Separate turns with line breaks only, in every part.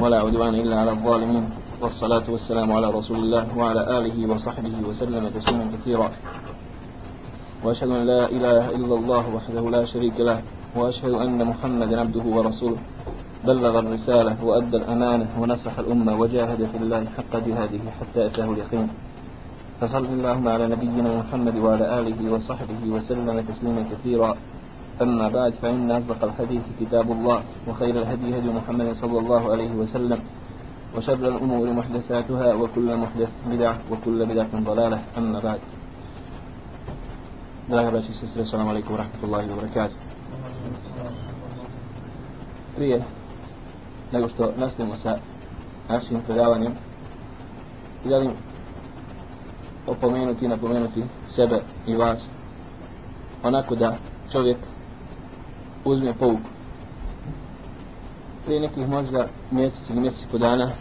ولا عدوان إلا على الظالمين. والصلاة والسلام على رسول الله وعلى آله وصحبه وسلم تسليما كثيرا. وأشهد أن لا إله إلا الله وحده لا شريك له وأشهد أن محمدا عبده ورسوله. بلغ الرسالة وأدى الأمانة ونصح الأمة وجاهد في الله حق جهاده حتى أتاه اليقين. فصل اللهم على نبينا محمد وعلى آله وصحبه وسلم تسليما كثيرا. أما بعد فإن أصدق الحديث كتاب الله وخير الهدي هدي محمد صلى الله عليه وسلم وشر الأمور محدثاتها وكل محدث بدعة وكل بدعة ضلالة. أما بعد. السلام عليكم ورحمة الله وبركاته prije nego što nastavimo sa našim predavanjem želim opomenuti i napomenuti sebe i vas onako da čovjek uzme pouku. Prije nekih možda mjesec ili mjesec dana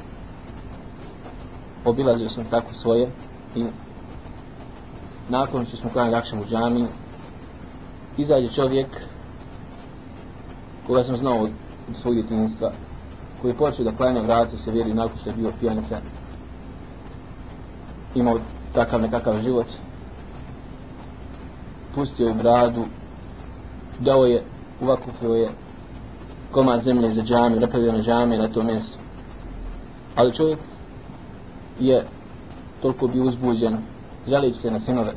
obilazio sam tako svoje i nakon što smo klanjali akšem u džami izađe čovjek koga sam znao od svog djetinjstva koji počeo da klanja vratio se vjeri nakon što je bio pijanica imao takav nekakav život pustio je bradu dao je uvakupio je komad zemlje za džami napravio na džami na to mjesto. Ali čovjek je toliko bio uzbuđen žalići se na sinove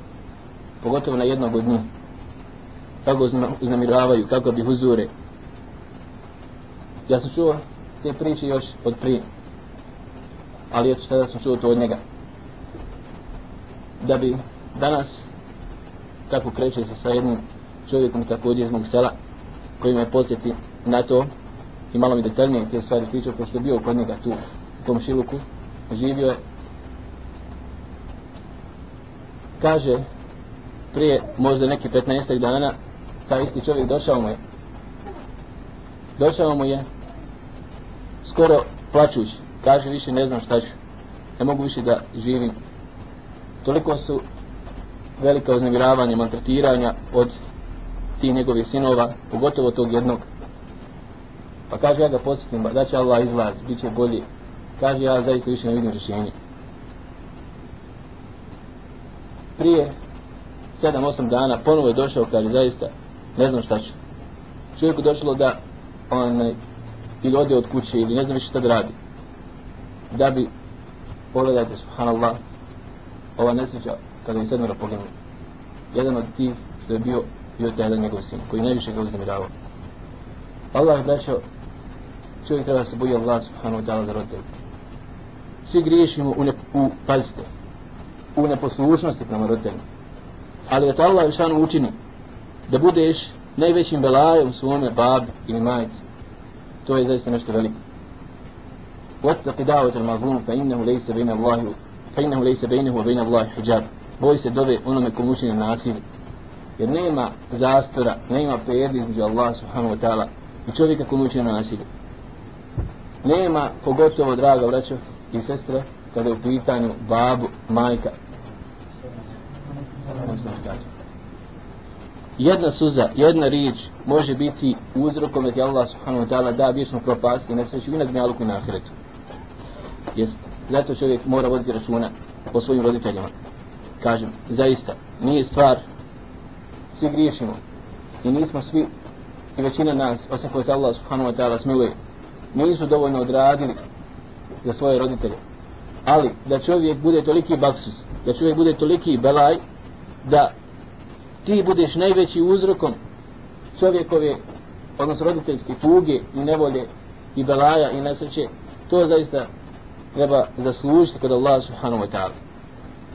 pogotovo na jednog od njih. Kako znamiravaju, kako bi huzure. ja sam čuo te priče još od prije ali eto sada sam čuo to od njega. Da bi danas kako kreće se sa jednim čovjekom također iz mog sela koji me posjeti na to i malo mi detaljnije te stvari pričao pošto je bio kod njega tu u tom šiluku živio je. Kaže prije možda neki 15 dana taj isti čovjek došao mu je. Došao mu je skoro plaćući kaže više ne znam šta ću. Ne mogu više da živim. Toliko su velika uznemiravanja maltretiranja od ti njegovih sinova pogotovo tog jednog pa kaže ja ga posjetim da će Allah izlaz bit će bolji. kaže ja zaista više ne vidim rješenje prije 7-8 dana ponovo je došao kaže zaista ne znam šta ću čovjeku došlo da on ili ode od kuće ili ne znam više šta da radi da bi pogledajte subhanallah ova nesreća kada je sedmora poginula. jedan od tih što je bio bio taj jedan njegov sin koji najviše ga uznemiravao Allah je braćao čovjek treba se boji Allah subhanahu wa ta'ala za roditelj svi griješimo u, ne, u pazite u neposlušnosti prema roditeljima ali da te Allah išanu učini da budeš najvećim belajom svome babi ili majici to je zaista nešto veliko واتق دعوة المظلوم فإنه ليس بين الله فإنه ليس بينه وبين الله حجاب boj se dove onome kom učini nasilje jer nema zastora nema prijedi između Allah subhanahu wa ta'ala i čovjeka kom na nasilje. Nema pogotovo draga braćo i sestre kada je u pitanju babu, majka. Ono jedna suza, jedna riječ može biti uzrokom da Allah subhanahu wa ta'ala da vječno propast i nesreću i na gnjaluku i na ahiretu. Jest zato čovjek mora voditi računa po svojim roditeljima. Kažem, zaista nije stvar svi griješimo. I nismo svi i većina nas, osim koje se Allah subhanahu wa ta'ala smiluje nisu dovoljno odradili za svoje roditelje. Ali da čovjek bude toliki baksus da čovjek bude toliki belaj da ti budeš najveći uzrokom čovjekove odnosno roditeljske tuge i nevolje i belaja i nesreće to zaista treba zaslužiti kod Allah subhanahu wa ta'ala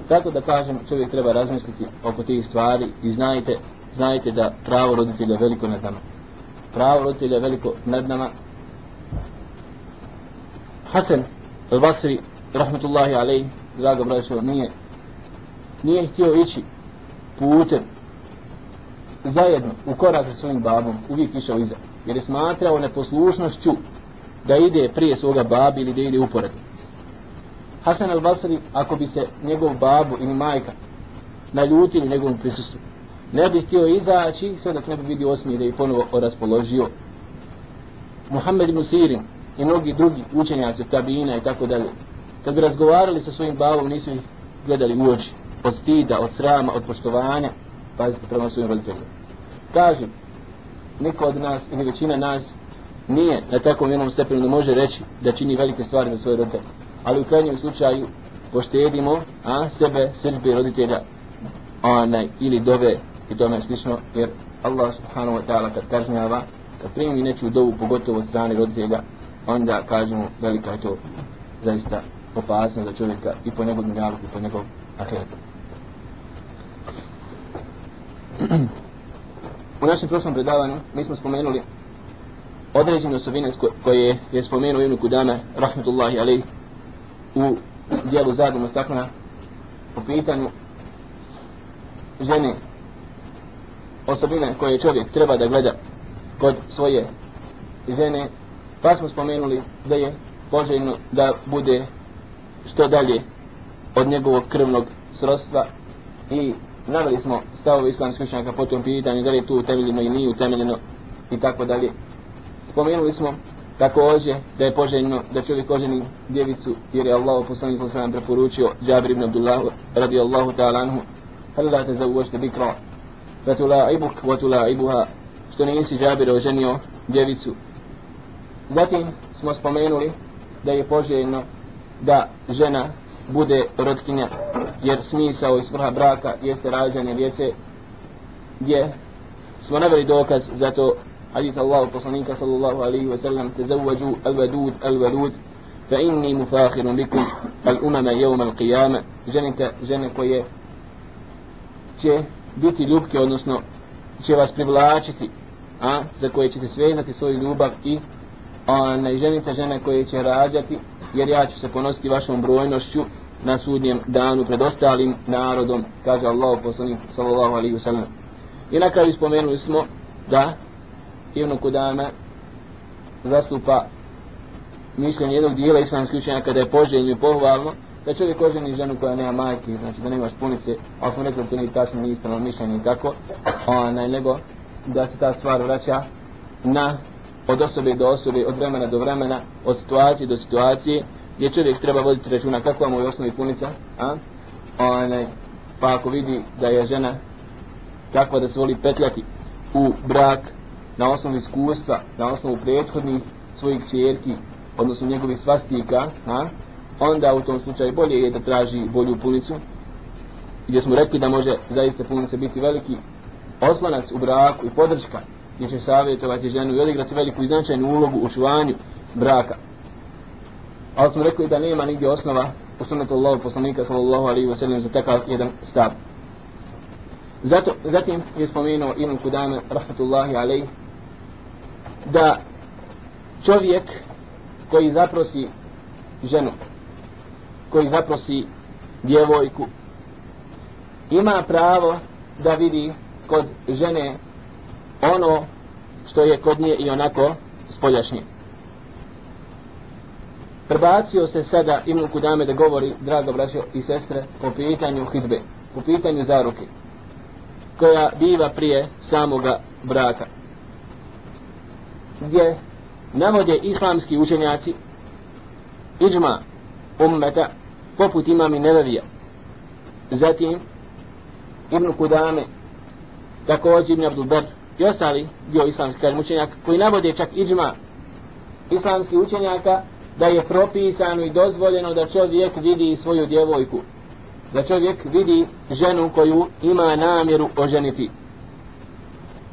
tako da kažem čovjek treba razmisliti oko tih stvari i znajte znajte da pravo roditelja je veliko nad nama pravo roditelja je veliko nad nama Hasan al-Basri rahmetullahi alaih draga braćo nije nije htio ići putem zajedno u korak sa svojim babom uvijek išao iza jer je smatrao neposlušnošću da ide prije svoga babi ili da ide uporedno. Hasan al-Basri ako bi se njegov babu ili majka naljutili njegovom prisustvu ne bi htio izaći sve dok ne bi vidio osmije da je ponovo raspoložio Muhammed ibn Sirin i mnogi drugi učenjaci, tabina i tako dalje, kad bi razgovarali sa svojim babom, nisu ih gledali u oči, od stida, od srama, od poštovanja, pazite prema svojim roditeljima. Kažem, niko od nas ili većina nas nije na takvom jednom stepenu da može reći da čini velike stvari za svoje roditelje. Ali u krajnjem slučaju poštedimo a, sebe, srđbe roditelja onaj, ili dove i tome slično, jer Allah subhanahu wa ta'ala kad kažnjava, kad primi neću dovu, pogotovo od strane roditelja, onda kažemo velika je to zaista opasno za čovjeka i po njegov dunjalu i po njegov ahiret. U našem prošlom predavanju mi smo spomenuli određene osobine koje je spomenuo Ibn Kudame, rahmetullahi alaihi, u dijelu Zadu Mustakna po pitanju žene osobine koje čovjek treba da gleda kod svoje žene pa smo spomenuli da je poželjno da bude što dalje od njegovog krvnog srodstva i naveli smo stavove islamskih učenjaka po tom pitanju da li je tu utemeljeno i nije utemeljeno i tako dalje. Spomenuli smo također da je poželjno da čovjek oženi djevicu jer je Allah poslanik sa alejhi preporučio Džabir ibn Abdullah radijallahu ta'ala anhu hal la tazawwajta bikra fatula'ibuk wa tula'ibuha. Što nisi Džabir oženio djevicu. Zatim smo spomenuli da je poželjno da žena bude rodkinja jer smisao i svrha braka jeste rađanje djece gdje smo naveli dokaz za to حديث الله وصنيك صلى الله عليه وسلم تزوجوا الودود الولود فإني مفاخر بكم الأمم يوم القيامة جنك جنك ويه će biti ljubke, odnosno će vas privlačiti, a, za koje ćete svezati svoju ljubav i onaj ženica žene koje će rađati, jer ja ću se ponositi vašom brojnošću na sudnjem danu pred ostalim narodom, kaže Allah poslanik sallallahu alaihi wa sallam. I na kraju spomenuli smo da Ibn ono Kudame zastupa mišljenje jednog dijela islamskih učenjaka da je poželjno i pohvalno da čovjek oženi ženu koja nema majke, znači da nema špunice, ako smo rekli to nije tačno, nije ispravno mišljenje i tako, ona, nego da se ta stvar vraća na od osobe do osobe, od vremena do vremena, od situacije do situacije, gdje čovjek treba voditi računa kakva mu je osnovi punica, a? Ona, pa ako vidi da je žena kakva da se voli petljati u brak, na osnovu iskustva, na osnovu prethodnih svojih čerki, odnosno njegovih svastika, ha, onda u tom slučaju bolje je da traži bolju punicu, gdje smo rekli da može zaista punica biti veliki oslanac u braku i podrška, gdje će savjetovati ženu i odigrati veliku i značajnu ulogu u čuvanju braka. Ali smo rekli da nema nigdje osnova u sunnetu Allahu poslanika sallallahu alaihi wa sallam za takav jedan stav. Zato, zatim je spomenuo Ibn Kudame, rahmatullahi alaihi, da čovjek koji zaprosi ženu, koji zaprosi djevojku, ima pravo da vidi kod žene ono što je kod nje i onako spoljašnje. Prebacio se sada Ibn Kudame da govori, drago braćo i sestre, po pitanju hidbe, po pitanju zaruke, koja biva prije samoga braka gdje navode islamski učenjaci iđma ummeta poput imami Nebevija zatim Ibn Kudame također Ibn Abdulber i ostali dio islamski kažem učenjaka koji navode čak iđma islamski učenjaka da je propisano i dozvoljeno da čovjek vidi svoju djevojku da čovjek vidi ženu koju ima namjeru oženiti.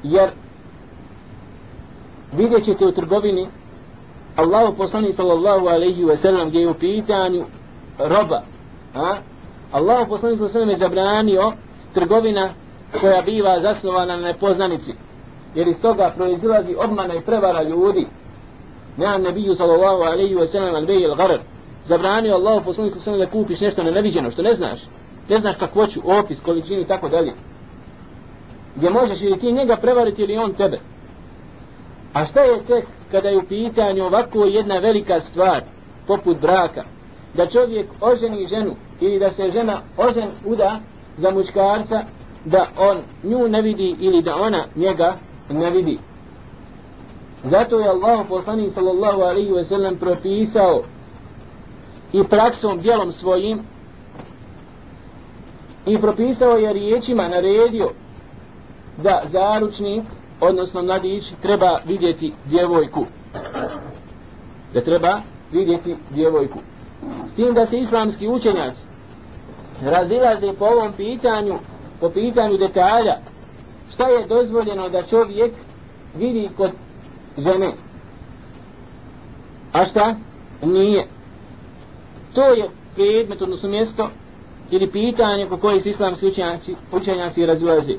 Jer vidjet ćete u trgovini Allahu poslani sallallahu alaihi wa sallam gdje je u pitanju roba a? Allahu poslani sallallahu alaihi wa sallam je zabranio trgovina koja biva zasnovana na nepoznanici jer iz toga proizilazi obmana i prevara ljudi. Ne'an nebiju sallallahu alaihi wa sallam al beji gharar zabranio Allahu poslani sallallahu alaihi wa sallam da kupiš nešto neneviđeno što ne znaš. Ne znaš kakvoću, opis, količini i tako dalje. Gdje možeš ili ti njega prevariti ili on tebe. A šta je tek kada je u pitanju ovako jedna velika stvar, poput braka, da čovjek oženi ženu ili da se žena ožen uda za muškarca, da on nju ne vidi ili da ona njega ne vidi. Zato je Allah poslanik sallallahu alaihi ve sellem propisao i praksom, djelom svojim i propisao je riječima, naredio da zaručnik, odnosno mladić, treba vidjeti djevojku. Da treba vidjeti djevojku. S tim da se islamski učenjaci razilaze po ovom pitanju, po pitanju detalja, šta je dozvoljeno da čovjek vidi kod žene. A šta? Nije. To je predmet, odnosno mjesto, ili pitanje po koje se islamski učenjaci, učenjaci razilaze.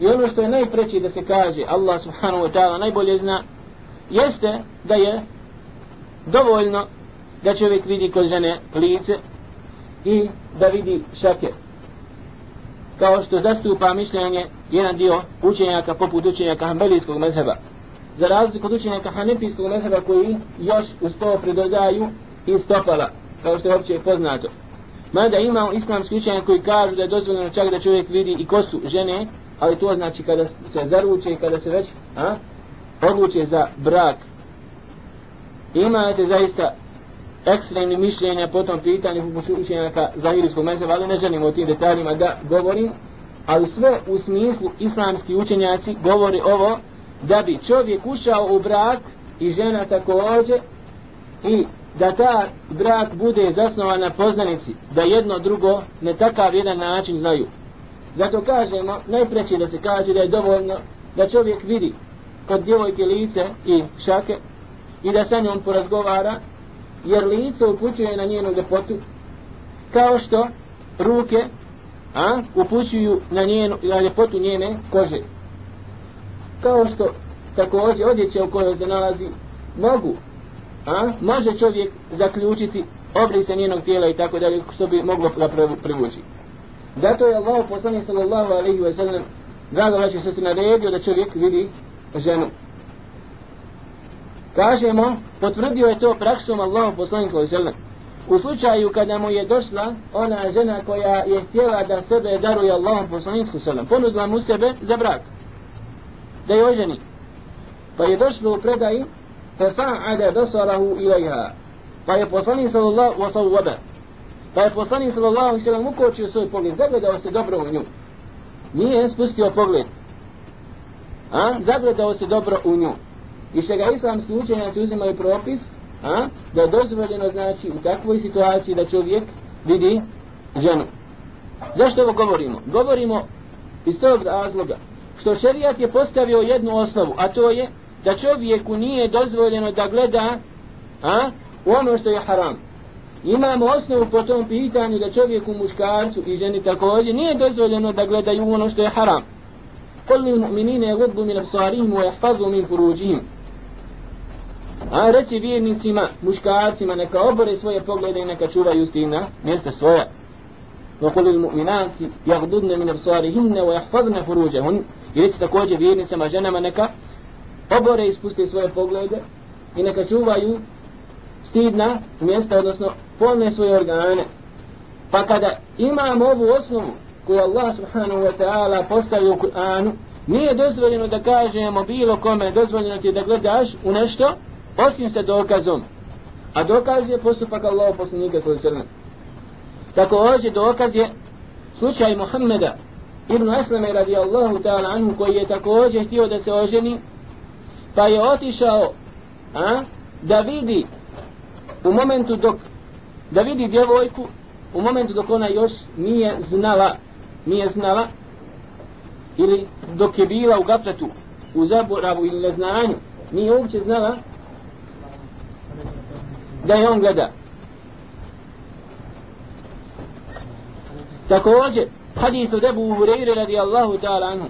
I ono što je najpreći da se kaže, Allah subhanahu wa ta'ala najbolje zna, jeste da je dovoljno da čovjek vidi kod žene lice i da vidi šake. Kao što zastupa mišljenje jedan dio učenjaka poput učenjaka Hanbelijskog mezheba. Za razliku od učenjaka Hanefijskog mezheba koji još uz to pridodaju i stopala, kao što je opće poznato. Mada ima islamski učenjak koji kažu da je dozvoljeno čak da čovjek vidi i kosu žene, ali to znači kada se zaruče i kada se već a, odluče za brak. Imate zaista ekstremni mišljenja po tom pitanju poput učenjaka Zahirijskog mezeva, ali ne želim o tim detaljima da govorim, ali sve u smislu islamski učenjaci govori ovo da bi čovjek ušao u brak i žena također i da ta brak bude zasnovan na poznanici, da jedno drugo ne takav jedan način znaju. Zato kažemo, najpreći da se kaže da je dovoljno da čovjek vidi kod djevojke lice i šake i da sa njom porazgovara, jer lice upućuje na njenu ljepotu, kao što ruke a, upućuju na, njenu, na ljepotu njene kože. Kao što također odjeće u kojoj se nalazi mogu, a, može čovjek zaključiti obrise njenog tijela i tako dalje, što bi moglo da privući. Zato je Allah poslanik sallallahu alaihi wa sallam drago vraću se naredio da čovjek vidi ženu. Kažemo, potvrdio je to praksom Allah poslanik sallallahu alaihi wa sallam. U slučaju kada mu je došla ona žena koja je htjela da sebe daruje Allahom poslaničku sallam, ponudila mu sebe za brak, da je oženi. Pa je došlo u predaji, fa sa'ada basarahu ilaiha. Pa je poslanik sallallahu wa sallam Pa je poslanik sallallahu alejhi ve sellem ukočio svoj pogled, zagledao se dobro u nju. Nije spustio pogled. A? Zagledao se dobro u nju. I što ga islamski učenjaci uzimaju propis, a? da je dozvoljeno znači u takvoj situaciji da čovjek vidi ženu. Zašto ovo govorimo? Govorimo iz tog razloga što šerijat je postavio jednu osnovu, a to je da čovjeku nije dozvoljeno da gleda a, ono što je haram imamo osnovu po tom pitanju da čovjeku muškarcu i ženi također nije dozvoljeno da gledaju ono što je haram. Kol mi mu'minine je min absarihim wa jahfazu min furuđihim. A reći vjernicima, muškarcima, neka obore svoje poglede i neka čuvaju stina mjesta svoja. Wa kol il mu'minati jagdudne min absarihinne wa jahfazne furuđahun. I reći također vjernicama, ženama, neka obore i spuste svoje poglede i neka čuvaju stidna mjesta, odnosno polne svoje organe. Pa kada imamo ovu osnovu koju Allah subhanahu wa ta'ala postavio u Kur'anu, nije dozvoljeno da kažemo bilo kome, dozvoljeno ti da gledaš u nešto, osim sa dokazom. A dokaz je postupak Allah poslanika koji crne. Tako ovdje dokaz je slučaj Muhammeda ibn Aslame radijallahu ta'ala anhu koji je također htio da se oženi, pa je otišao a, da vidi u momentu dok da vidi djevojku u momentu dok ona još nije znala nije znala ili dok je bila u gafletu u zaboravu ili neznanju nije uopće znala da je on gleda. Također hadis od Ebu Hureyre radi Allahu ta'ala anhu.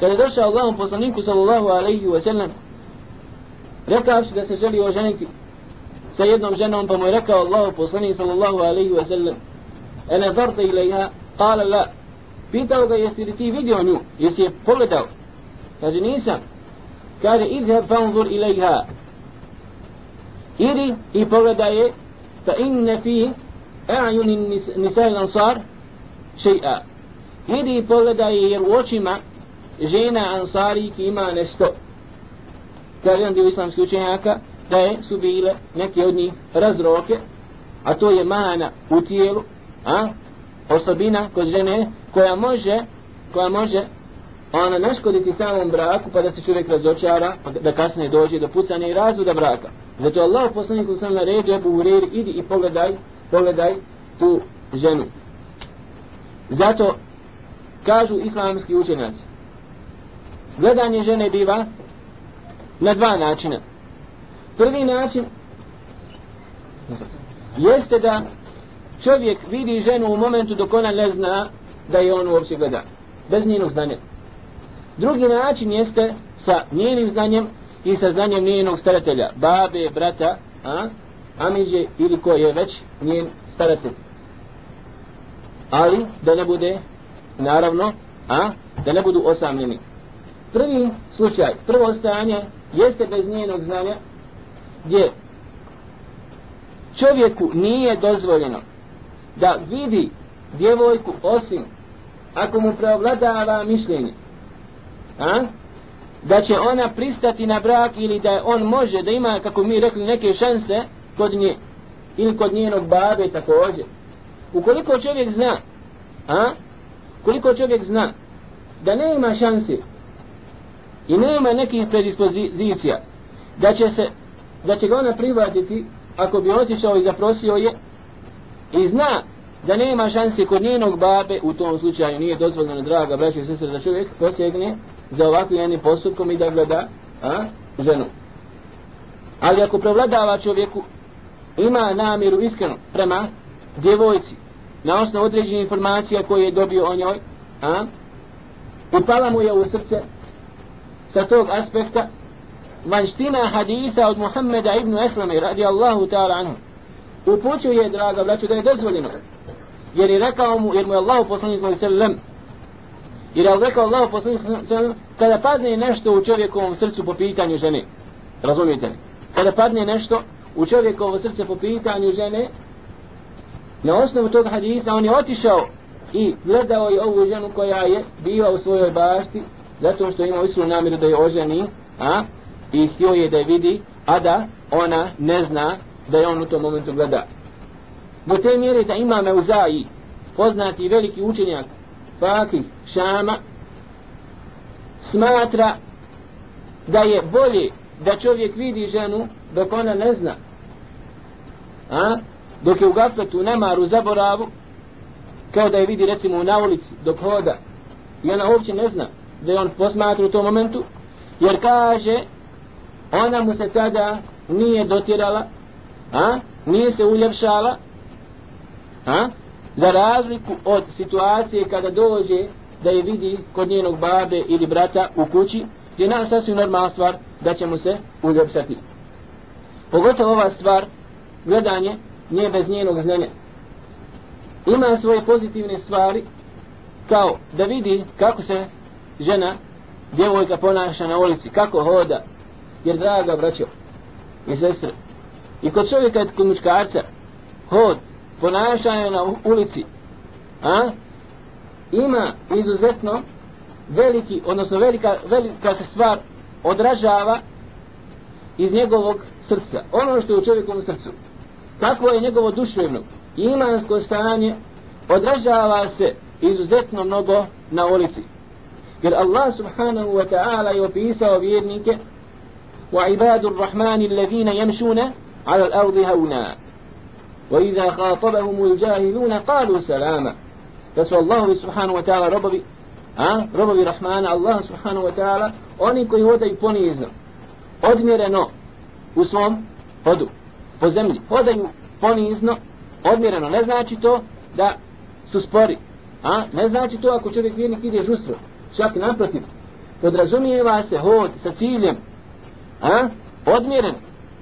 Kada je došao Allahom poslaniku sallallahu alaihi wa sallam rekao da se želi oženiti sa jednom ženom pa mu je rekao Allahu poslanik sallallahu alaihi wa sallam e ne zarta ilaiha kala la pitao ga jesi li ti vidio nju jesi je pogledao kaže nisam kaže idheb fanzur ilaiha idi i pogledaj je fa inne fi a'yuni nisaj ansar še'a idi i pogledaj jer u očima žena ansari ki ima nešto kaže jedan dio islamskih učenjaka, da je, su bile neke od njih razroke, a to je mana u tijelu, a, osobina kod žene koja može, koja može ona naškoditi samom braku pa da se čovjek razočara, pa da kasnije dođe do pucanja i razvoda braka. Zato Allah poslanik sam na redu je idi i pogledaj, pogledaj tu ženu. Zato kažu islamski učenjaci, gledanje žene biva na dva načina. Prvi način jeste da čovjek vidi ženu u momentu dok ona ne zna da je on uopće gleda. Bez njenog znanja. Drugi način jeste sa njenim znanjem i sa znanjem njenog staratelja. Babe, brata, a? Amiđe ili ko je već njen staratelj. Ali da ne bude, naravno, a? Da ne budu osamljeni. Prvi slučaj, prvo stanje jeste bez njenog znanja gdje čovjeku nije dozvoljeno da vidi djevojku osim ako mu preovladava mišljenje a? da će ona pristati na brak ili da on može da ima kako mi rekli neke šanse kod nje ili kod njenog babe također ukoliko čovjek zna a? koliko čovjek zna da ne ima šanse i nema nekih predispozicija da će se da će ga ona prihvatiti ako bi otišao i zaprosio je i zna da nema šanse kod njenog babe u tom slučaju nije dozvoljeno draga braća i sestre da čovjek posegne za ovakvim jednim postupkom i da gleda a, ženu. Ali ako prevladava čovjeku ima namjeru iskreno prema djevojci na osnovu određenih informacija koje je dobio o njoj a, upala mu je u srce sa tog aspekta vanština haditha od Muhammeda ibn Eslame radi Allahu ta'ala anhu. Upućuje draga braću da je dozvoljeno. Jer je rekao mu jer mu je Allah poslanik sallallahu alejhi ve sellem jer je rekao Allah poslanik sallallahu kada padne nešto u čovjekovom srcu po pitanju žene razumijete li? Kada padne nešto u čovjekovo srce po pitanju žene na osnovu tog hadisa on je otišao i gledao je ovu ženu koja je bila u svojoj bašti zato što ima islu namjeru da je oženi a? I htio je da je vidi a da ona ne zna da je on u tom momentu gleda do te mjere da ima Meuzaji poznati veliki učenjak Fakih Šama smatra da je bolje da čovjek vidi ženu dok ona ne zna a? dok je u gafletu nemaru zaboravu kao da je vidi recimo na ulici dok hoda i ona uopće ne zna da je on posmatra u tom momentu jer kaže ona mu se tada nije dotirala a? nije se uljepšala a? za razliku od situacije kada dođe da je vidi kod njenog babe ili brata u kući je nam sasvim normalna stvar da će mu se uljepšati pogotovo ova stvar gledanje nije bez njenog znanja ima svoje pozitivne stvari kao da vidi kako se žena djevojka ponaša na ulici kako hoda jer draga braćo i sestre i kod čovjeka kod muškarca hod ponašanje na ulici a ima izuzetno veliki odnosno velika, velika se stvar odražava iz njegovog srca. Ono što je u čovjekovom srcu. Kako je njegovo duševno imansko stanje odražava se izuzetno mnogo na ulici. Jer Allah subhanahu wa ta'ala je opisao vjernike وعباد الرحمن الذين يمشون على الأرض هونا وإذا خاطبهم الجاهلون قالوا سلاما فسوى الله سبحانه وتعالى ربي a, robovi Rahmana, Allah subhanahu wa ta'ala, oni koji hodaju ponizno, odmjereno u svom hodu, po zemlji, hodaju ponizno, odmjereno, ne znači to da su spori, a, ne znači to ako čovjek vjernik ide žustro, čak naprotiv, podrazumijeva se hod sa ciljem, a, odmjeren,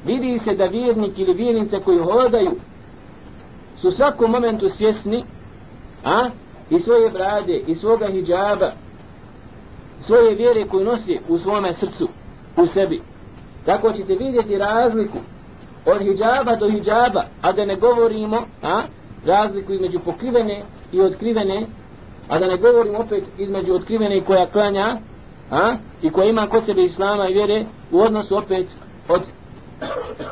vidi se da vjernik ili vjernice koji hodaju su svakom momentu svjesni a, i svoje brade, i svoga hijjaba, svoje vjere koju nosi u svome srcu, u sebi. Tako ćete vidjeti razliku od hijjaba do hijjaba, a da ne govorimo a, razliku između pokrivene i otkrivene, a da ne govorimo opet između otkrivene koja klanja, a? i koja ima ko sebe islama i vjere u odnosu opet od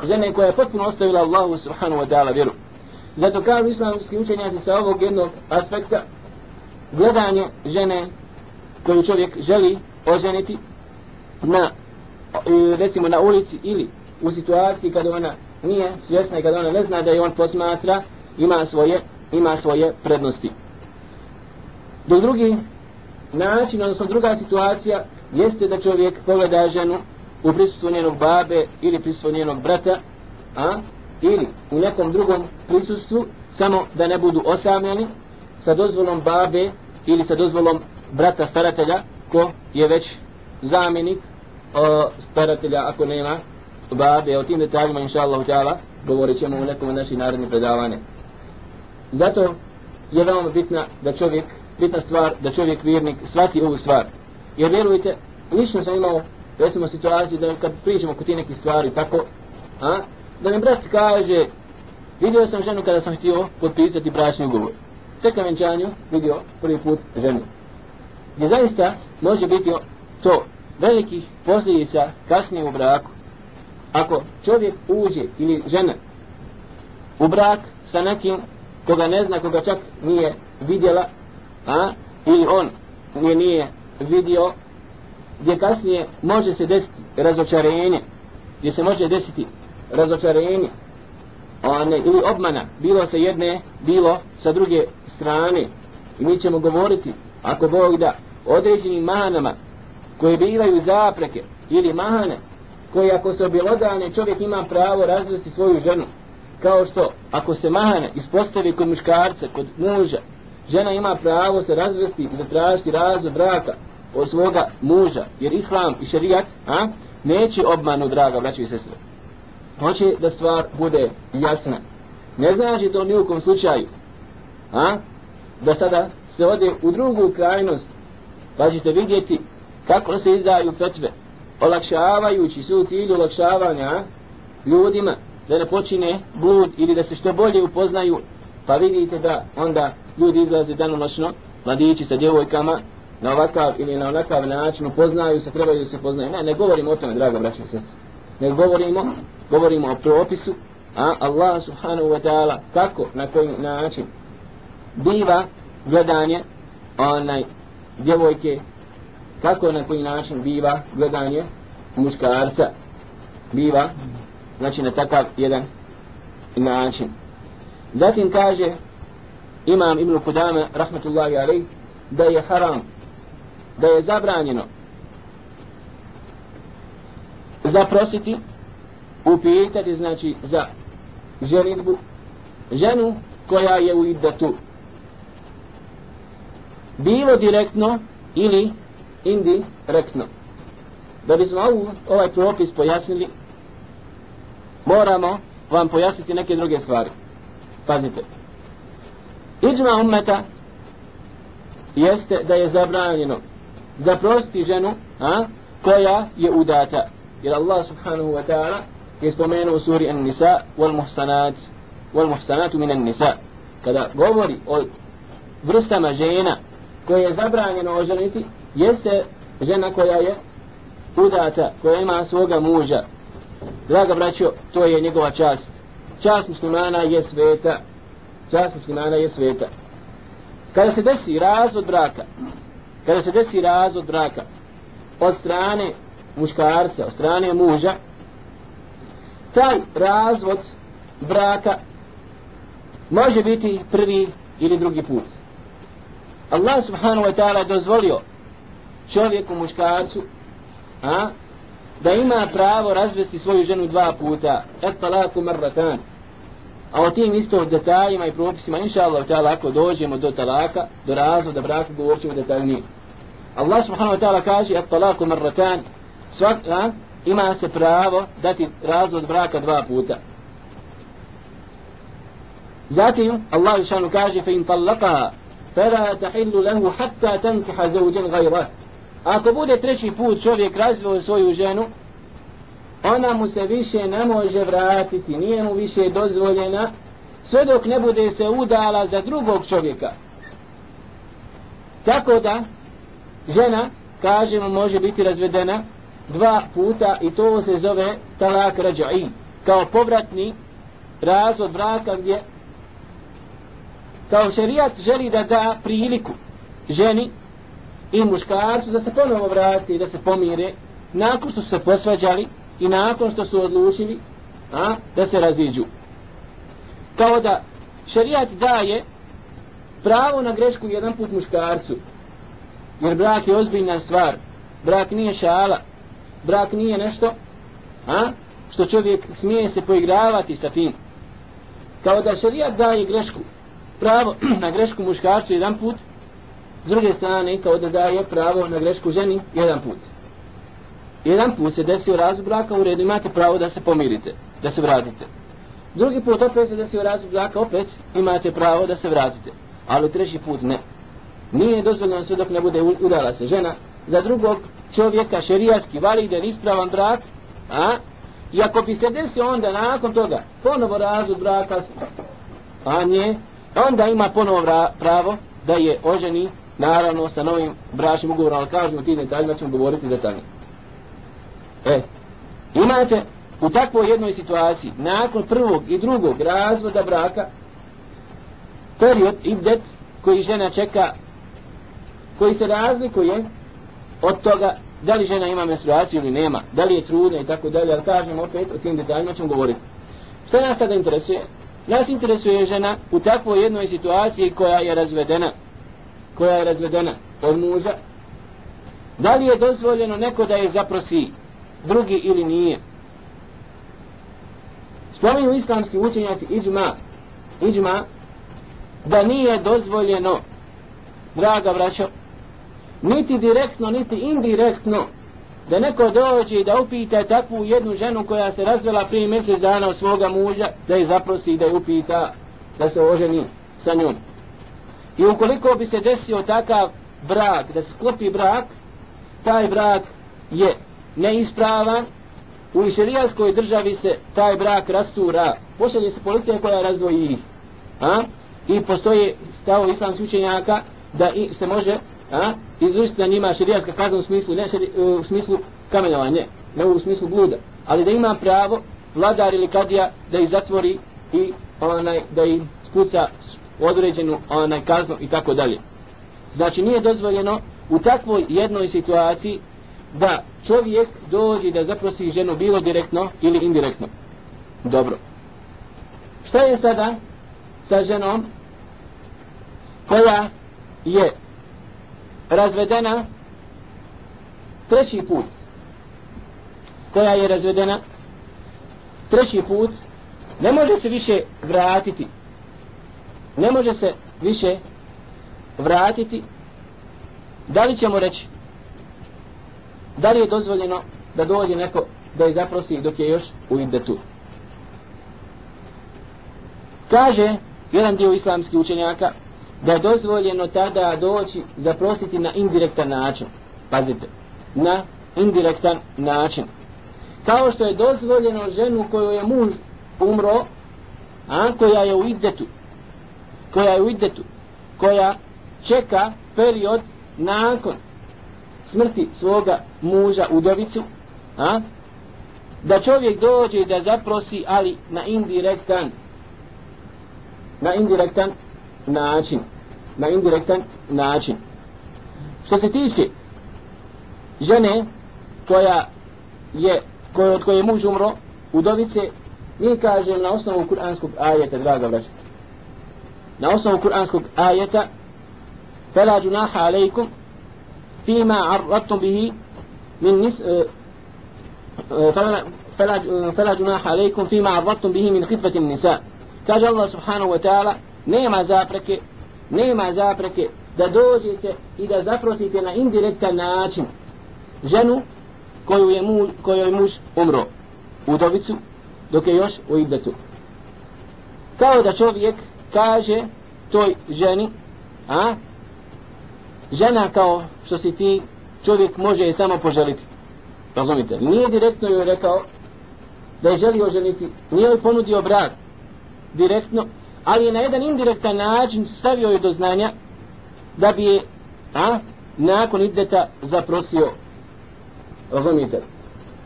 žene koja je potpuno ostavila Allahu subhanahu wa ta'ala vjeru. Zato kao islamski učenjaci sa ovog jednog aspekta gledanje žene koju čovjek želi oženiti na e, recimo na ulici ili u situaciji kada ona nije svjesna i kada ona ne zna da je on posmatra ima svoje ima svoje prednosti. Do drugi način, odnosno druga situacija, jeste da čovjek pogleda ženu u prisutstvu njenog babe ili prisutstvu njenog brata, a ili u nekom drugom prisustvu, samo da ne budu osamljeni sa dozvolom babe ili sa dozvolom brata staratelja, ko je već zamjenik o, staratelja ako nema babe. O tim detaljima, inša Allah, govorit ćemo u nekom od naših narodnih predavanja. Zato je veoma bitna da čovjek, bitna stvar da čovjek vjernik svati ovu stvar. Jer vjerujte, lično sam imao recimo situaciju da kad pričamo kod ti neki stvari tako, a, da mi brat kaže vidio sam ženu kada sam htio potpisati bračni ugovor. Čekam venčanju, vidio prvi put ženu. Gdje zaista može biti to velikih posljedica kasnije u braku. Ako čovjek uđe ili žena u brak sa nekim koga ne zna, koga čak nije vidjela, a, ili on nije, nije vidio, gdje kasnije može se desiti razočarenje, gdje se može desiti razočarenje, one, ili obmana, bilo sa jedne, bilo sa druge strane. I mi ćemo govoriti, ako Bog da, određenim manama koje bivaju zapreke, ili mane koje ako se objelodane, čovjek ima pravo razvesti svoju ženu, kao što ako se mahane ispostavi kod muškarca, kod muža, žena ima pravo se razvesti i da traži razvod braka od svoga muža, jer islam i šerijat a, neće obmanu draga braći i sestre. Hoće da stvar bude jasna. Ne znači to ni u kom slučaju a, da sada se ode u drugu krajnost pa ćete vidjeti kako se izdaju petve olakšavajući su cilju olakšavanja ljudima da ne počine blud ili da se što bolje upoznaju, pa vidite da onda ljudi izlaze danonoćno, mladići sa djevojkama, na ovakav ili na onakav način upoznaju se, trebaju da se poznaju. Ne, ne govorimo o tome, draga braća i sestre. Ne govorimo, govorimo o propisu, a Allah subhanahu wa ta'ala, kako, na koji način, biva gledanje onaj djevojke, kako na koji način biva gledanje muškarca, biva znači na takav jedan način. Zatim kaže imam Ibn Kudame, rahmetullahi alaih, da je haram, da je zabranjeno zaprositi, upitati, znači za ženitbu, ženu koja je u iddatu. Bilo direktno ili indirektno. Da bismo ovaj propis pojasnili, moramo vam pojasniti neke druge stvari. Pazite. Iđma ummeta jeste da je zabranjeno zaprostiti ženu a, koja je udata. Jer Allah subhanahu wa ta'ala je spomenuo u suri An-Nisa wal muhsanat wal muhsanatu min An-Nisa kada govori o vrstama žena koje je zabranjeno oženiti jeste žena koja je udata, koja ima svoga muža Draga braćo, to je njegova čast. Čast muslimana je sveta. Čast muslimana je sveta. Kada se desi razvod braka, kada se desi razvod braka od strane muškarca, od strane muža, taj razvod braka može biti prvi ili drugi put. Allah subhanahu wa ta'ala dozvolio čovjeku muškarcu a, da ima pravo razvesti svoju ženu dva puta et talaku marratan a o tim isto detaljima i propisima inša Allah ta'ala ako dođemo do talaka do razvoda braka govorit ćemo detaljnije. Allah subhanahu wa ta'ala kaže at talaku marratan svak, a, ima se pravo dati razvod braka dva puta. Zatim Allah subhanahu kaže fe in talakaha fela tahillu lehu hatta tankiha zauđen gajrah Ako bude treći put čovjek razveo svoju ženu, ona mu se više ne može vratiti, nije mu više dozvoljena, sve dok ne bude se udala za drugog čovjeka. Tako da, žena kažemo može biti razvedena dva puta i to se zove talak rađa'i kao povratni razvod braka gdje kao šerijat želi da da priliku ženi i muškarcu da se ponovo vrati da se pomire nakon što su se posvađali i nakon što su odlučili a, da se raziđu. Kao da šerijat daje pravo na grešku jedan put muškarcu. Jer brak je ozbiljna stvar. Brak nije šala. Brak nije nešto a, što čovjek smije se poigravati sa tim. Kao da šerijat daje grešku pravo na grešku muškarcu jedan put s druge strane kao da daje pravo na grešku ženi jedan put jedan put se desio razvod braka u redu imate pravo da se pomirite da se vratite. Drugi put opet se desio razvod braka opet imate pravo da se vratite ali treći put ne. Nije dozvoljeno sve dok ne bude udala se žena za drugog čovjeka šerijaski validen ispravan brak a? I ako bi se desio onda nakon toga ponovo razvod braka a nje onda ima ponovo pravo da je oženi naravno sa novim bračnim ugovorom ali kažemo ti detaljima ćemo govoriti detaljno e imate u takvoj jednoj situaciji nakon prvog i drugog razvoda braka period ibdet koji žena čeka koji se razlikuje od toga da li žena ima menstruaciju ili nema, da li je trudna i tako dalje, ali kažem opet o tim detaljima ćemo govoriti. Sve nas sada interesuje? Nas interesuje žena u takvoj jednoj situaciji koja je razvedena, koja je razvedena od muža, da li je dozvoljeno neko da je zaprosi drugi ili nije. Spominju islamski učenjaci iđma, iđma, da nije dozvoljeno, draga braćo, niti direktno, niti indirektno, da neko dođe i da upita takvu jednu ženu koja se razvela prije mjesec dana od svoga muža, da je zaprosi i da je upita da se oženi sa njom. I ukoliko bi se desio takav brak, da se sklopi brak, taj brak je neispravan, u šerijalskoj državi se taj brak rastura, pošalje se policija koja razvoji ih. A? I postoje stavo islamskih učenjaka da se može a, izvršiti na njima šerijalska kazna u smislu, ne šeri, u smislu kamenovanja, ne, ne u smislu bluda, ali da ima pravo vladar ili kadija da ih zatvori i onaj, da im spuca određenu onaj kaznu i tako dalje. Znači nije dozvoljeno u takvoj jednoj situaciji da čovjek dođe da zaprosi ženu bilo direktno ili indirektno. Dobro. Šta je sada sa ženom koja je razvedena treći put koja je razvedena treći put ne može se više vratiti ne može se više vratiti da li ćemo reći da li je dozvoljeno da dođe neko da je zaprosi dok je još u idetu kaže jedan dio islamskih učenjaka da je dozvoljeno tada doći zaprositi na indirektan način. Pazite, na indirektan način. Kao što je dozvoljeno ženu koju je muž umro, a koja je u idetu koja je u idetu koja čeka period nakon smrti svoga muža udovicu, a, da čovjek dođe i da zaprosi, ali na indirektan, na indirektan način na indirektan način što se tiče žene koja je koja, od koje je muž umro udovice mi kažem na osnovu kuranskog ajeta draga vraća na osnovu kuranskog ajeta فلا جناح عليكم فيما عرضتم به من نس فلا فلا فلا جناح عليكم فيما عرضتم به من خفة النساء كاج الله سبحانه وتعالى nema zapreke nema zapreke da dođete i da zaprosite na indirektan način ženu koju je muž, koju je muž umro u dobicu dok je još u idetu kao da čovjek kaže toj ženi a žena kao što si ti čovjek može je samo poželiti. Razumite? Nije direktno joj rekao da je želio ženiti nije joj ponudio brak direktno ali je na jedan indirektan način stavio joj do znanja da bi je a, nakon ideta zaprosio. Razumite?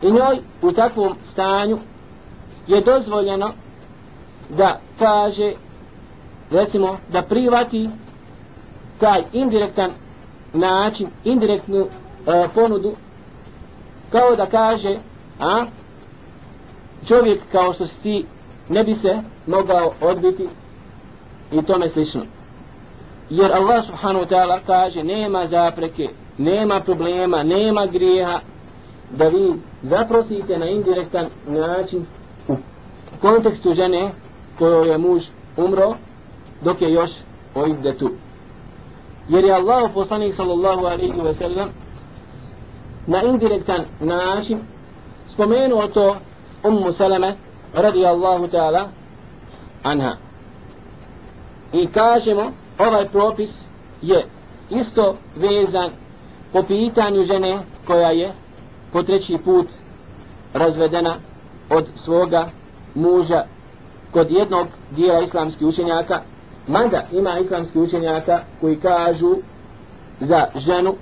I njoj u takvom stanju je dozvoljeno da kaže recimo da privati taj indirektan način indirektnu e, ponudu kao da kaže a čovjek kao što si ti ne bi se mogao odbiti i tome slično. Jer Allah subhanahu wa ta'ala kaže nema zapreke nema problema nema grijeha da vi zaprosite na indirektan način u kontekstu žene kojoj je muž umro dok je još ojde tu jer je Allah poslanik sallallahu alaihi wa sallam na indirektan način spomenuo to ummu salame radi Allahu ta'ala anha. I kažemo ovaj propis je isto vezan po pitanju žene koja je po treći put razvedena od svoga muža kod jednog dijela islamskih učenjaka mada ima islamski učenjaka koji kažu za ženu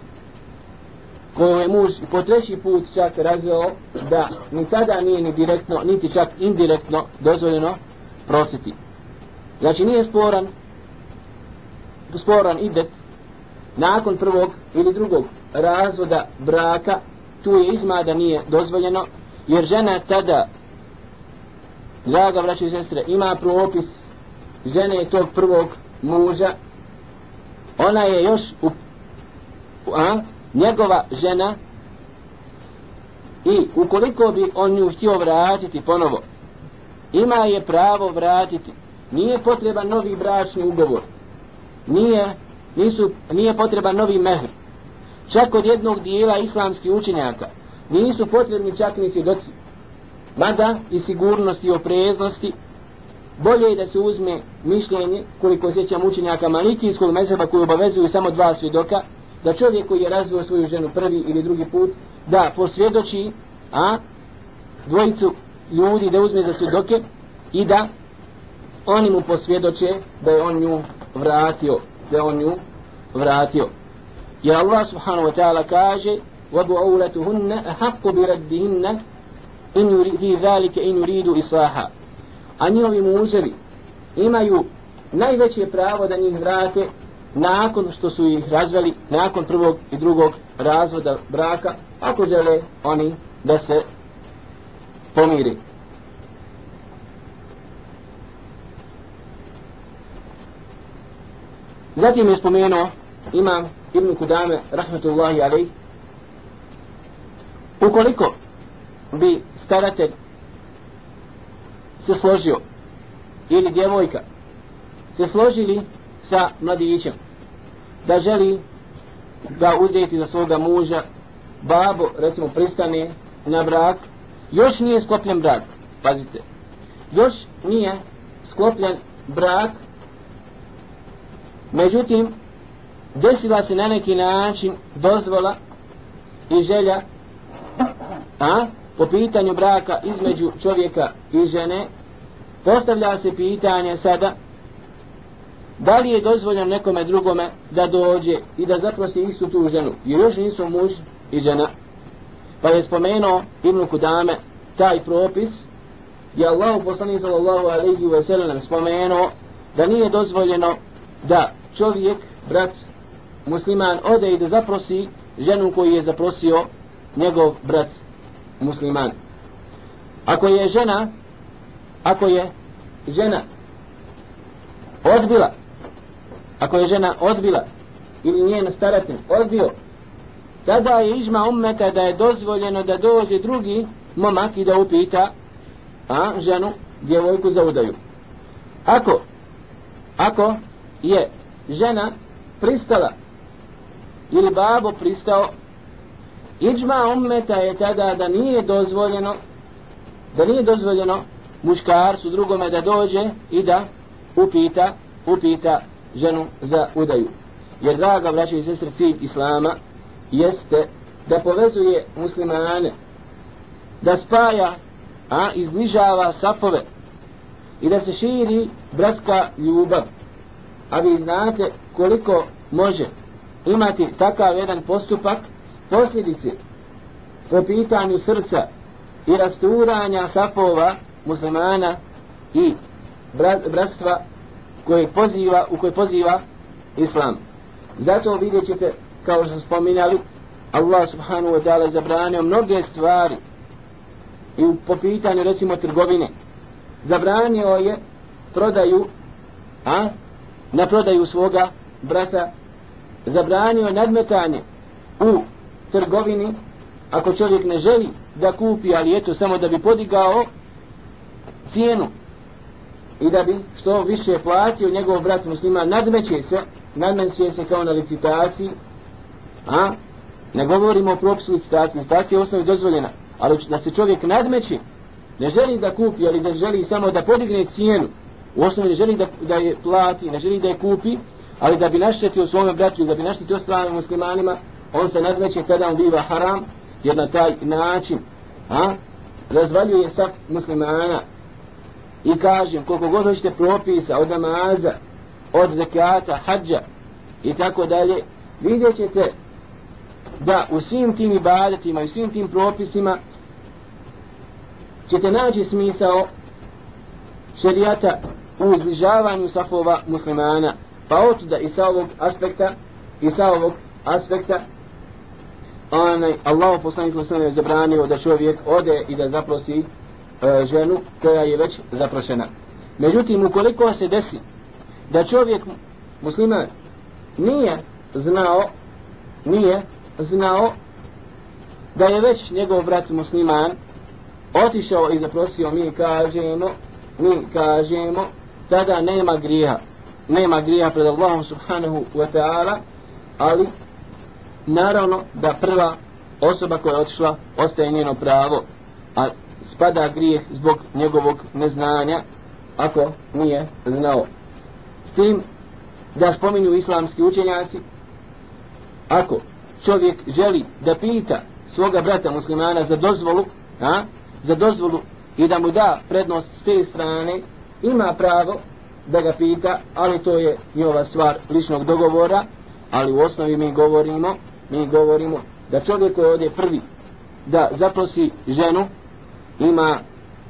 koju je muž po treći put čak razveo da ni tada nije ni direktno niti čak indirektno dozvoljeno prositi znači nije sporan sporan idet nakon prvog ili drugog razvoda braka tu je izma da nije dozvoljeno jer žena tada draga braće i sestre ima propis žene tog prvog muža ona je još u, a, njegova žena i ukoliko bi on nju htio vratiti ponovo ima je pravo vratiti. Nije potreban novi bračni ugovor. Nije, nisu, nije potreban novi mehr. Čak od jednog dijela islamskih učenjaka nisu potrebni čak ni svjedoci. Mada i sigurnosti i opreznosti bolje je da se uzme mišljenje koliko sjećam učenjaka malikijskog mezheba koji obavezuju samo dva svjedoka da čovjek koji je razvio svoju ženu prvi ili drugi put da posvjedoči a dvojicu ljudi da uzme za svjedoke i da oni mu posvjedoče da je on nju vratio da je on nju vratio jer Allah subhanahu wa ta'ala kaže وَبُعُولَتُهُنَّ أَحَقُّ بِرَدِّهِنَّ إِنْ يُرِيدُ ذَلِكَ إِنْ يُرِيدُ إِصْلَاحًا a njihovi muževi imaju najveće pravo da njih vrate nakon što su ih razveli nakon prvog i drugog razvoda braka ako žele oni da se pomiri. Zatim je spomenuo imam Ibn Kudame rahmetullahi alaih ukoliko bi staratelj se složio. Ili djevojka. Se složili sa mladićem. Da želi da uzeti za svoga muža babo recimo pristane na brak. Još nije sklopljen brak pazite. Još nije sklopljen brak. Međutim desila se na neki način dozvola i želja a? Po pitanju braka između čovjeka i žene postavlja se pitanje sada da li je dozvoljeno nekome drugome da dođe i da zaprosi istu tu ženu jer još nisu muž i žena. Pa je spomenuo Ibn Kudame taj propis je Allahu poslanih sallallahu alaihi wa sallam spomenuo da nije dozvoljeno da čovjek, brat musliman ode i da zaprosi ženu koju je zaprosio njegov brat musliman. Ako je žena ako je žena odbila ako je žena odbila ili njen staratelj odbio tada je ižma ummeta da je dozvoljeno da dođe drugi momak i da upita a ženu djevojku za udaju. Ako ako je žena pristala ili babo pristao Iđma ummeta je tada da nije dozvoljeno da nije dozvoljeno muškarcu drugome da dođe i da upita upita ženu za udaju. Jer draga braća i sestre cilj Islama jeste da povezuje muslimane da spaja a izbližava sapove i da se širi bratska ljubav a vi znate koliko može imati takav jedan postupak posljedice po pitanju srca i rasturanja sapova muslimana i bratstva koje poziva, u koje poziva islam. Zato vidjet ćete, kao što smo spominjali, Allah subhanahu wa ta'ala zabranio mnoge stvari i po pitanju recimo trgovine. Zabranio je prodaju, a, na prodaju svoga brata. Zabranio nadmetanje u trgovini ako čovjek ne želi da kupi, ali eto samo da bi podigao cijenu i da bi što više platio njegov brat muslima, nadmeće se, nadmeće se kao na licitaciji, a? Ne govorimo o propisu licitacije, licitacija je osnovi dozvoljena, ali da se čovjek nadmeće, ne želi da kupi, ali da želi samo da podigne cijenu, u osnovi ne želi da, da je plati, ne želi da je kupi, ali da bi naštetio svome bratu, da bi naštetio stranim muslimanima, on se nadmeće kada on biva haram, jer na taj način a, razvaljuje sa muslimana. I kažem koliko god hoćete propisa od namaza od zekata, hađa i tako dalje vidjet ćete da u svim tim ibadetima i svim tim propisima ćete naći smisao šerijata u izbližavanju safova muslimana. Pa otuda i sa ovog aspekta i sa ovog aspekta onaj Allah poslanik sallallahu je zabranio da čovjek ode i da zaprosi e, ženu koja je već zaprošena. Međutim ukoliko se desi da čovjek musliman nije znao nije znao da je već njegov brat musliman otišao i zaprosio mi kažemo mi kažemo tada nema griha nema griha pred Allahom subhanahu wa ta'ala ali naravno da prva osoba koja je otišla ostaje njeno pravo a spada grijeh zbog njegovog neznanja ako nije znao. S tim da spominju islamski učenjaci ako čovjek želi da pita svoga brata muslimana za dozvolu a, za dozvolu i da mu da prednost s te strane ima pravo da ga pita ali to je njova stvar ličnog dogovora ali u osnovi mi govorimo mi govorimo da čovjek koji ode prvi da zaprosi ženu ima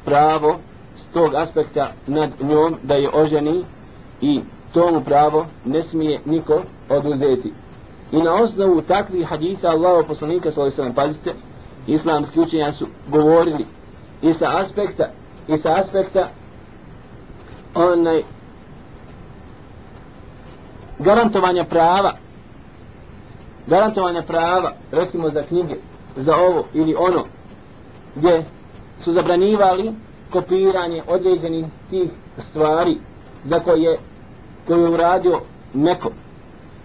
pravo s tog aspekta nad njom da je oženi i tomu pravo ne smije niko oduzeti. I na osnovu takvih haditha Allaho poslanika s.a.v. pazite, islamski učenja su govorili i sa aspekta i sa aspekta onaj garantovanja prava garantovanja prava, recimo za knjige, za ovo ili ono, gdje su zabranivali kopiranje određenih tih stvari za koje, koje je uradio neko.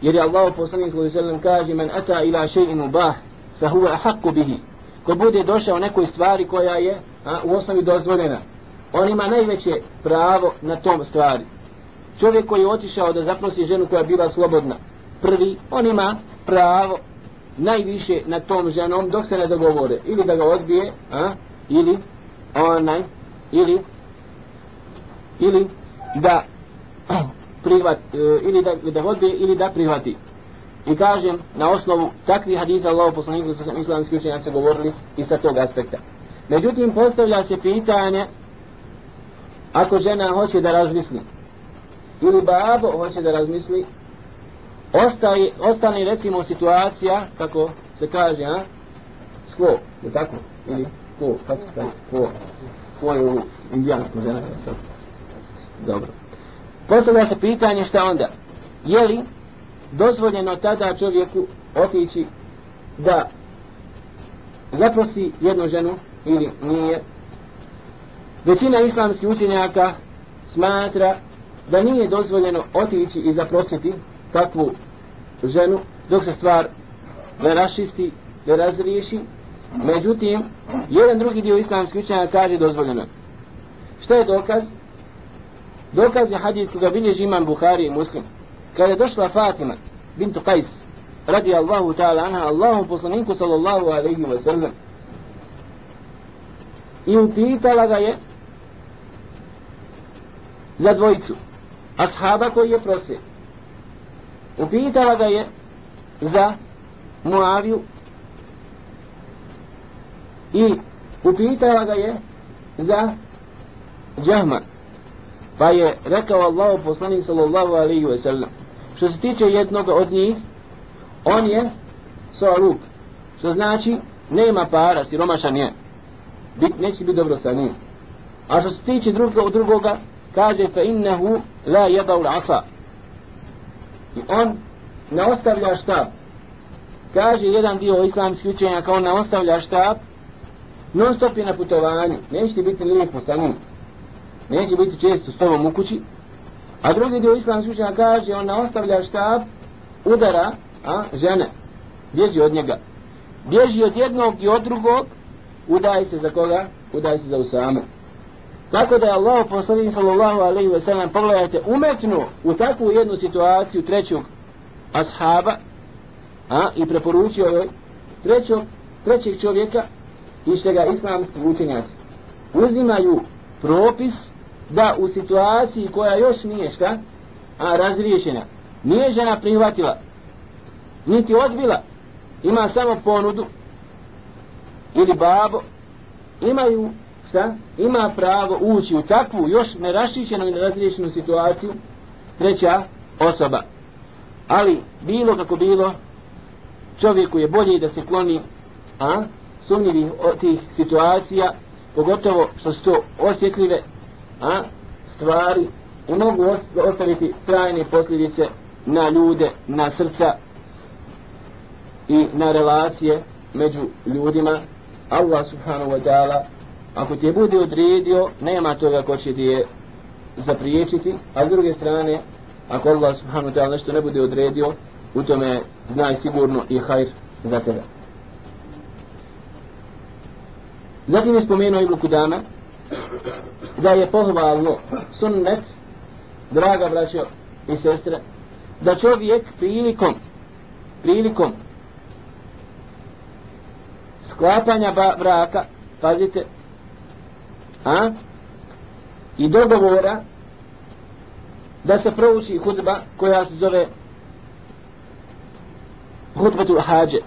Jer je Allah poslanik sallallahu alejhi ve kaže men ata ila shay'in mubah fa huwa ahqqu bihi. Ko bude došao nekoj stvari koja je a, u osnovi dozvoljena, on ima najveće pravo na tom stvari. Čovjek koji je otišao da zaprosi ženu koja je bila slobodna, prvi, on ima pravo najviše na tom ženom dok se ne dogovore. Ili da ga odbije a? ili onaj ili ili da prihvat e, ili da, da odbije ili da prihvati. I kažem na osnovu takvih hadisa Allahu poslanika sa islamski učenjaci govorili i sa tog aspekta. Međutim postavlja se pitanje ako žena hoće da razmisli ili babo hoće da razmisli ostaje, ostane recimo situacija, kako se kaže, a? Sklo, je tako? Ili ko, kako se kaže, ko, ko je u indijanskom žena? Dobro. Postavlja se pitanje šta onda? Je li dozvoljeno tada čovjeku otići da zaprosi jednu ženu ili nije? Većina islamskih učenjaka smatra da nije dozvoljeno otići i zaprositi takvu ženu dok se stvar ne rašisti, ne razriješi. Međutim, jedan drugi dio islamske učenja kaže dozvoljeno. Što je dokaz? Dokaz je hadith koga bilježi imam Buhari i Muslim. Kada je došla Fatima, bintu Qais, radi Allahu ta'ala anha, Allahom poslaniku sallallahu alaihi wa sallam, i upitala ga je za dvojicu ashaba koji je prosjek upitala ga je za Muaviju i upitala ga je za Džahma pa je rekao Allahu poslanik sallallahu alaihi wa sallam što se tiče jednog od njih on je Saruk što znači nema para, siromašan je. Bit, neće biti dobro sa njim. A što se tiče drugog, drugoga kaže fa innehu la jedau asa i on ne ostavlja štab. Kaže jedan dio islamskih učenja kao on ne ostavlja štab non stop je na putovanju. Neće ti biti lijepo sa njim neće biti često s tobom u kući. A drugi dio islamskih učenja kaže on ne ostavlja štab udara a, žene. Bježi od njega. Bježi od jednog i od drugog udaj se za koga? Udaj se za Usamu tako da je Allah poslanik sallallahu alaihi ve sellem pogledajte umetnu u takvu jednu situaciju trećog ashaba a, i preporučio joj trećog, trećeg čovjeka i što ga islamski učenjaci uzimaju propis da u situaciji koja još nije šta a razriješena nije žena prihvatila niti odbila ima samo ponudu ili babo imaju šta? Ima pravo ući u takvu još nerašićenu i nerazriješenu situaciju treća osoba. Ali bilo kako bilo čovjeku je bolje da se kloni a sumnjivi tih situacija pogotovo što su to osjetljive a stvari i mogu ostaviti trajne posljedice na ljude, na srca i na relacije među ljudima. Allah subhanahu wa ta'ala ako ti je bude odredio nema toga ko će ti je zapriječiti a s druge strane ako Allah subhanahu wa ta'ala nešto ne bude odredio u tome znaj sigurno i hajr za tebe. Zatim je spomenuo Ibn Kudama da je pohvalno sunnet draga braćo i sestre da čovjek prilikom prilikom sklapanja braka pazite a? I dogovora da se prouči hudba koja se zove hudbatul hađe.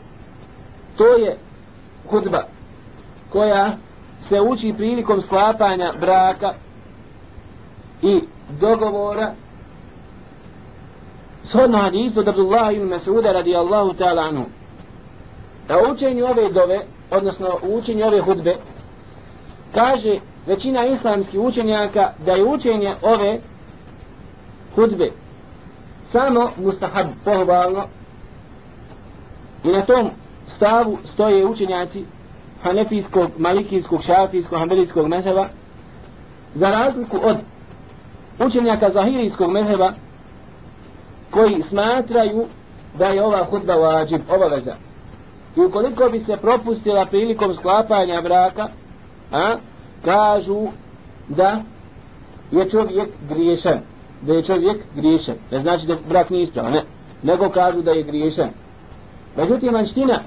To je hudba koja se uči prilikom sklapanja braka i dogovora shodno hadithu od Abdullah ibn Mas'uda radijallahu ta'ala anhu. Da učenju ove dove odnosno učenju ove hudbe kaže većina islamskih učenjaka da je učenje ove hudbe samo mustahab pohvalno i na tom stavu stoje učenjaci hanefijskog, malikijskog, šafijskog, hanbelijskog mezheba za razliku od učenjaka zahirijskog mezheba koji smatraju da je ova hudba vađib, obaveza. I ukoliko bi se propustila prilikom sklapanja braka, a, kažu da je čovjek griješan. Da je čovjek griješan. Ne znači da brak nije ispravan, ne. Nego kažu da je griješan. Međutim, manština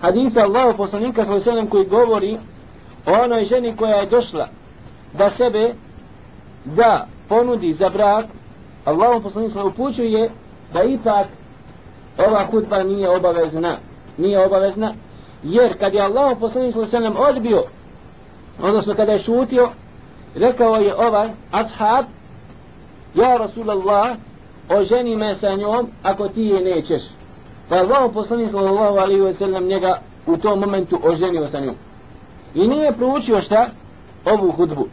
hadisa Allahu poslanika svoj sallam koji govori o onoj ženi koja je došla da sebe da ponudi za brak Allahu poslanik sallam upućuje da ipak ova hudba nije obavezna nije obavezna jer kad je Allahu poslanik svoj sallam odbio odnosno kada je šutio rekao je ovaj ashab ja Rasulallah oženi me sa njom ako ti je nećeš Pa je Allah poslani sallallahu alaihi wa sallam njega u tom momentu oženio sa njom. I nije proučio šta? Ovu hudbu.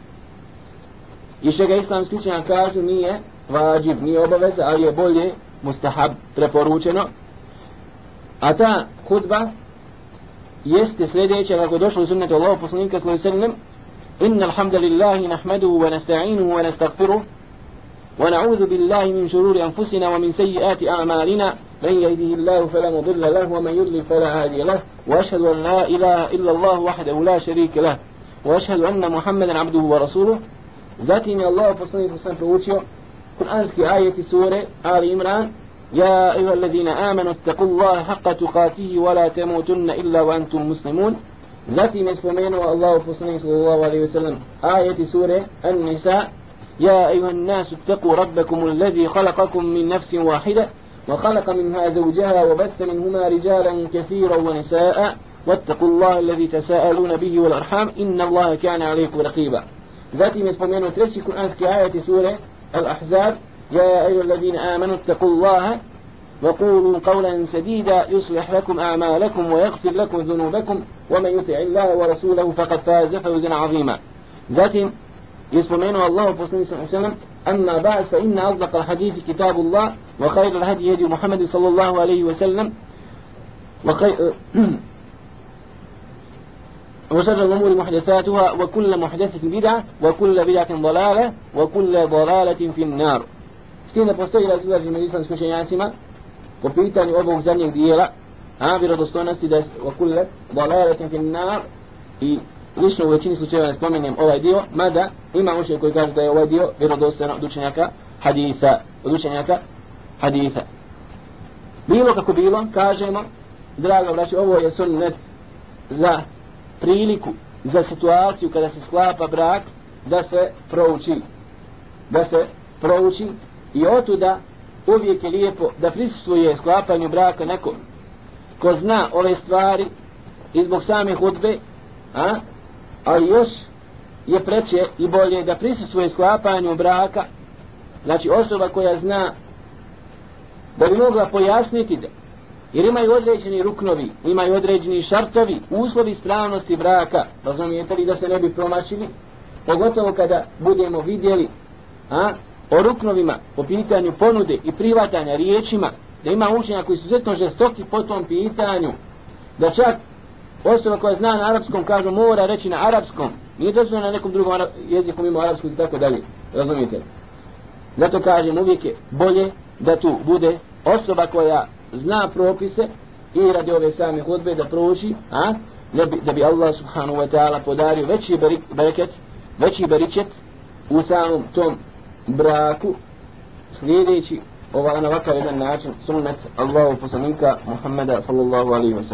I što ga islamski učenja kažu nije vađib, nije obaveza, ali je bolje mustahab preporučeno. A ta hudba jeste sljedeća kako došlo u sunnetu Allah poslanika sallallahu alaihi wa sallam Inna alhamdulillahi nahmaduhu wa nasta'inuhu wa nasta'gfiruhu ونعوذ بالله من شرور أنفسنا ومن سيئات أعمالنا من يهده الله فلا مضل له ومن يضلل فلا هادي له وأشهد أن لا إله إلا الله وحده لا شريك له وأشهد أن محمدا عبده ورسوله Zatim je Allah poslanik sam proučio Kur'anski ajeti sure Ali Imran يا أيها الذين آمنوا اتقوا الله حق تقاته ولا تموتن إلا وأنتم مسلمون. Zatim je spomenuo Allah poslanik sallallahu alaihi wa sallam ajeti sure An-Nisa يا أيها الناس اتقوا ربكم الذي خلقكم من نفس واحدة وخلق منها زوجها وبث منهما رجالا كثيرا ونساء واتقوا الله الذي تساءلون به والأرحام إن الله كان عليكم رقيبا. ذاتي يسمونه ترشي قرآن آية سورة الأحزاب. يا أيها الذين آمنوا اتقوا الله وقولوا قولا سديدا يصلح لكم أعمالكم ويغفر لكم ذنوبكم ومن يطع الله ورسوله فقد فاز فوزا عظيما. ذاتي يسمونه الله صلى الله عليه وسلم أما بعد فإن أصدق الحديث كتاب الله وخير الهدي هدي محمد صلى الله عليه وسلم وخير وشر الأمور محدثاتها وكل محدثة بدعة وكل بدعة ضلالة وكل ضلالة في النار S tim ne postoji razilaženje među islamskim učenjacima po pitanju ovog zadnjeg dijela, a vjerodostojnosti da je okulile, da je lajala i lično u većini slučajeva ne spomenem ovaj dio, mada ima uče koji kaže da je ovaj dio vjerodostojno od učenjaka hadisa, od učenjaka hadisa. Bilo kako bilo, kažemo, drago vraći, ovo je sunnet za priliku, za situaciju kada se sklapa brak, da se prouči, da se prouči i otuda uvijek je lijepo da prisustuje sklapanju braka neko ko zna ove stvari i zbog same hudbe a? ali još je preče i bolje da prisustuje sklapanju braka. Znači osoba koja zna da bi mogla pojasniti da Jer imaju određeni ruknovi, imaju određeni šartovi, uslovi spravnosti braka, razumijete li da se ne bi promašili, pogotovo kada budemo vidjeli a, o ruknovima, po pitanju ponude i privatanja riječima, da ima učenja koji su izuzetno žestoki po tom pitanju, da čak osoba koja zna na arapskom kažu mora reći na arapskom, nije dozvoljeno na nekom drugom jeziku mimo arapskog i tako dalje, razumijete? Zato kažem uvijek je bolje da tu bude osoba koja zna propise i radi ove same hudbe da prouči, a? Da bi, da bi Allah subhanahu wa ta'ala podario veći bereket, veći beričet u samom tom braku slijedeći ovaj na ovakav jedan način sunnet Allahu poslanika Muhammeda sallallahu alaihi wa.